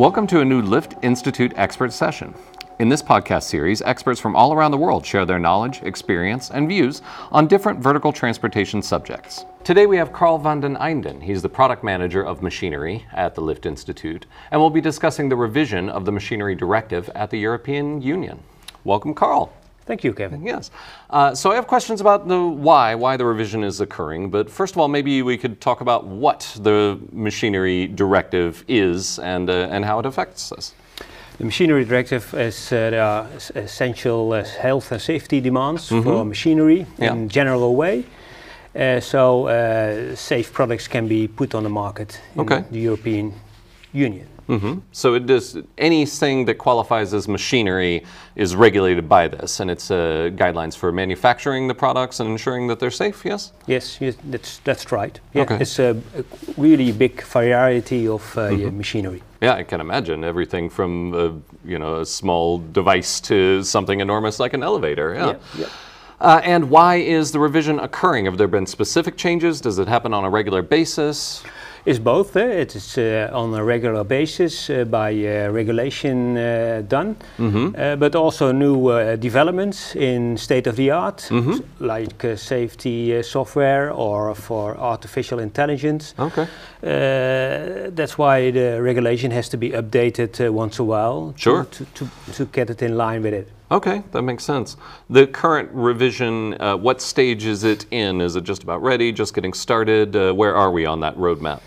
Welcome to a new Lift Institute expert session. In this podcast series, experts from all around the world share their knowledge, experience, and views on different vertical transportation subjects. Today we have Carl van den Einden. He's the product manager of machinery at the Lift Institute, and we'll be discussing the revision of the machinery directive at the European Union. Welcome, Carl. Thank you, Kevin. Yes. Uh, so I have questions about the why, why the revision is occurring. But first of all, maybe we could talk about what the machinery directive is and uh, and how it affects us. The machinery directive is uh, there are essential uh, health and safety demands mm -hmm. for machinery yeah. in general way. Uh, so uh, safe products can be put on the market in okay. the European Union. Mm-hmm. So it does anything that qualifies as machinery is regulated by this, and it's uh, guidelines for manufacturing the products and ensuring that they're safe. Yes. Yes, yes that's that's right. Yeah, okay. It's a, a really big variety of uh, mm-hmm. machinery. Yeah, I can imagine everything from a, you know a small device to something enormous like an elevator. Yeah. yeah, yeah. Uh, and why is the revision occurring? Have there been specific changes? Does it happen on a regular basis? Is both. Uh, it is uh, on a regular basis uh, by regulation done, mm -hmm. but also new developments in state of the art, mm -hmm. like safety software or for artificial intelligence. Okay. that's why the regulation has to be updated once a while sure. to, to, to get it in line with it. Okay, that makes sense. The current revision, uh, what stage is it in? Is it just about ready, just getting started? Uh, where are we on that roadmap?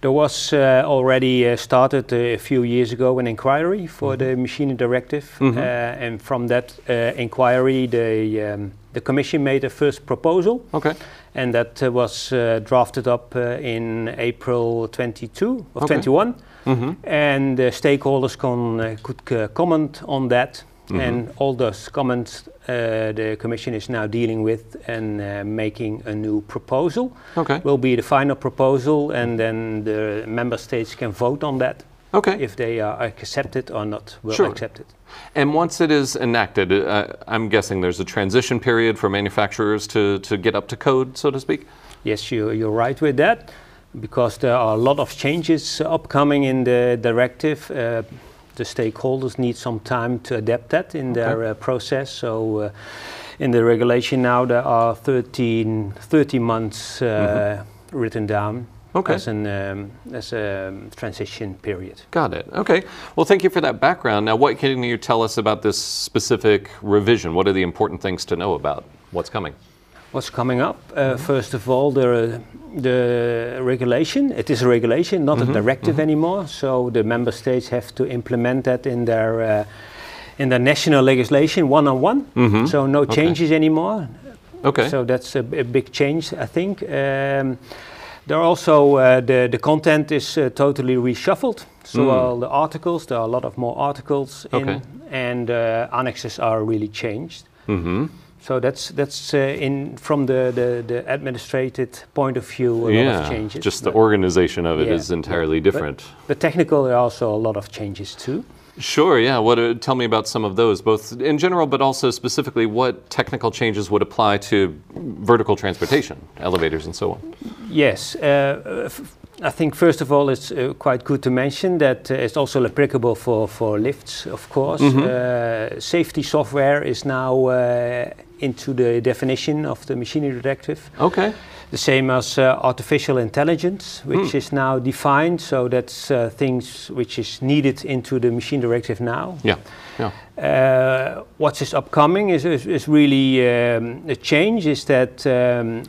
There was uh, already uh, started a few years ago an inquiry for mm -hmm. the machinery directive, mm -hmm. and from that uh, inquiry, the um, the Commission made a first proposal. Okay. And that was drafted up in April 22 of okay. 21. Mm -hmm. And stakeholders con, could comment on that Mm -hmm. And all those comments uh, the Commission is now dealing with and uh, making a new proposal. Okay. Will be the final proposal, and then the member states can vote on that. Okay. If they are accepted or not, will sure. accept it. And once it is enacted, uh, I'm guessing there's a transition period for manufacturers to, to get up to code, so to speak? Yes, you, you're right with that, because there are a lot of changes upcoming in the directive. The stakeholders need some time to adapt that in okay. their uh, process. So uh, in the regulation now there are 13, 30 months uh, mm-hmm. written down. Okay. As, an, um, as a transition period. Got it. Okay. Well, thank you for that background. Now, what can you tell us about this specific revision? What are the important things to know about what's coming? What's coming up. Uh, mm -hmm. First of all, the, the regulation. It is a regulation, not mm -hmm. a mm-hmm. directive mm -hmm. anymore. So the member states have to implement that in their uh, in their national legislation one on one. Mm-hmm. So no changes okay. anymore. Okay. So that's a, a, big change, I think. Um, there are also uh, the the content is uh, totally reshuffled. So mm. all the articles, there are a lot of more articles in, okay. and uh, annexes are really changed. So that's that's uh, in from the, the, the administrative point of view a yeah, lot of changes. Just the organization of it yeah, is entirely different. But, but technical, there are also a lot of changes too. Sure. Yeah. What? Uh, tell me about some of those, both in general, but also specifically, what technical changes would apply to vertical transportation, elevators, and so on. Yes. Uh, I think first of all, it's uh, quite good to mention that uh, it's also applicable for, for lifts, of course. Mm -hmm. safety software is now uh, into the definition of the machinery directive. Okay. The same as uh, artificial intelligence, which mm. is now defined. So that's uh, things which is needed into the machine directive now. Yeah. Yeah. Uh, what is upcoming is, is, is really um, a change. Is that um,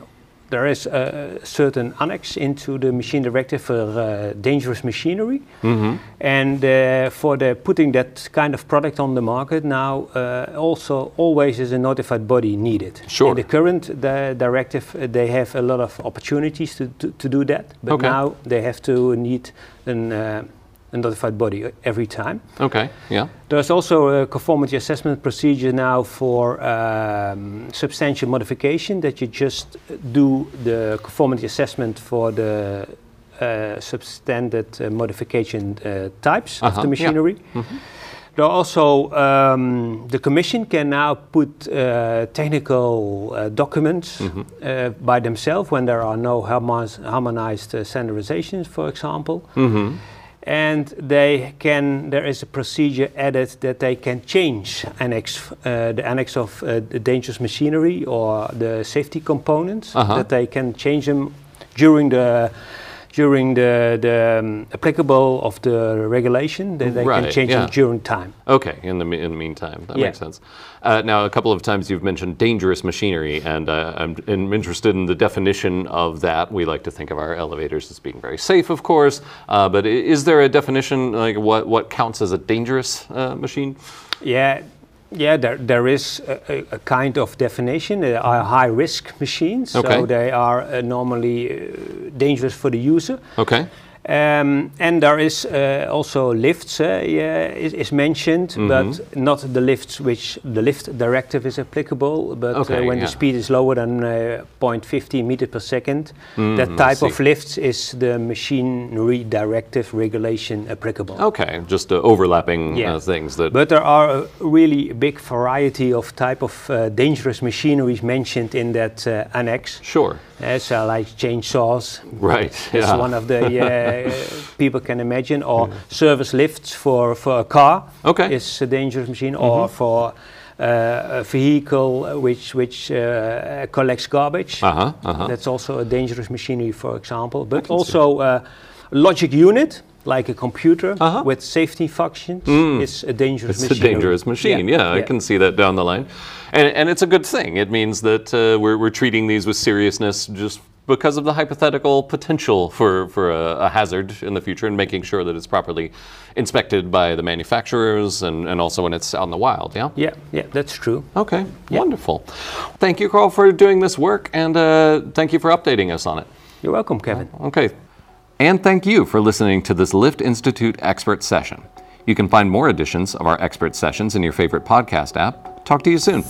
there is a certain annex into the machine directive for uh, dangerous machinery, mm-hmm. and uh, for the putting that kind of product on the market now, uh, also always is a notified body needed. Sure. In the current the directive, uh, they have a lot of opportunities to, to, to do that, but okay. now they have to need an uh, a notified body every time. Okay, yeah. There's also a conformity assessment procedure now for um, substantial modification that you just do the conformity assessment for the uh, substandard uh, modification uh, types -huh, of the machinery. Yeah. Mm -hmm. There are also um, the commission can now put uh, technical uh, documents mm -hmm. uh, by themselves when there are no harmonized, harmonized standardizations, for example. Mm -hmm. And they can there is a procedure added that they can change annex uh, the annex of uh, the dangerous machinery or the safety components Uh-huh. that they can change them during the during the, the um, applicable of the regulation that they Right, can change yeah. them during time Okay, in the, in the meantime, that Yeah. makes sense. Uh, now, a couple of times you've mentioned dangerous machinery, and uh, I'm, I'm interested in the definition of that. We like to think of our elevators as being very safe, of course, uh, but is there a definition, like what, what counts as a dangerous uh, machine? Yeah, yeah. There, there is a, a, kind of definition. They are high risk machines, Okay. so they are uh, normally uh, dangerous for the user. Okay, Um, and there is uh, also lifts uh, yeah, is, is mentioned, Mm-hmm. but not the lifts which the lift directive is applicable. But Okay, uh, when yeah. the speed is lower than uh, 0.50 meter per second, Mm, that type of lifts is the machinery directive regulation applicable. okay, just uh, overlapping Yeah. uh, things that. But there are a really big variety of type of uh, dangerous machineries mentioned in that uh, annex. sure, Uh, so like chainsaws, right, that's yeah. one of the uh, people can imagine, or service lifts for, for a car Okay. Mm-hmm. is a dangerous machine, or for uh, a vehicle which which uh, collects garbage. Uh huh, uh huh. That's also a dangerous machinery, for example. But also uh, logic unit, like a computer Uh-huh. with safety functions, is a dangerous machine. It's a dangerous machine. Yeah, I can see that down the line, and and it's a good thing. It means that uh, we're we're treating these with seriousness just because of the hypothetical potential for for a, a hazard in the future, and making sure that it's properly inspected by the manufacturers and and also when it's out in the wild. Yeah. Yeah, yeah, that's true. Okay. Wonderful. Thank you, Carl, for doing this work, and uh, thank you for updating us on it. You're welcome, Kevin. Okay. And thank you for listening to this Lift Institute expert session. You can find more editions of our expert sessions in your favorite podcast app. Talk to you soon.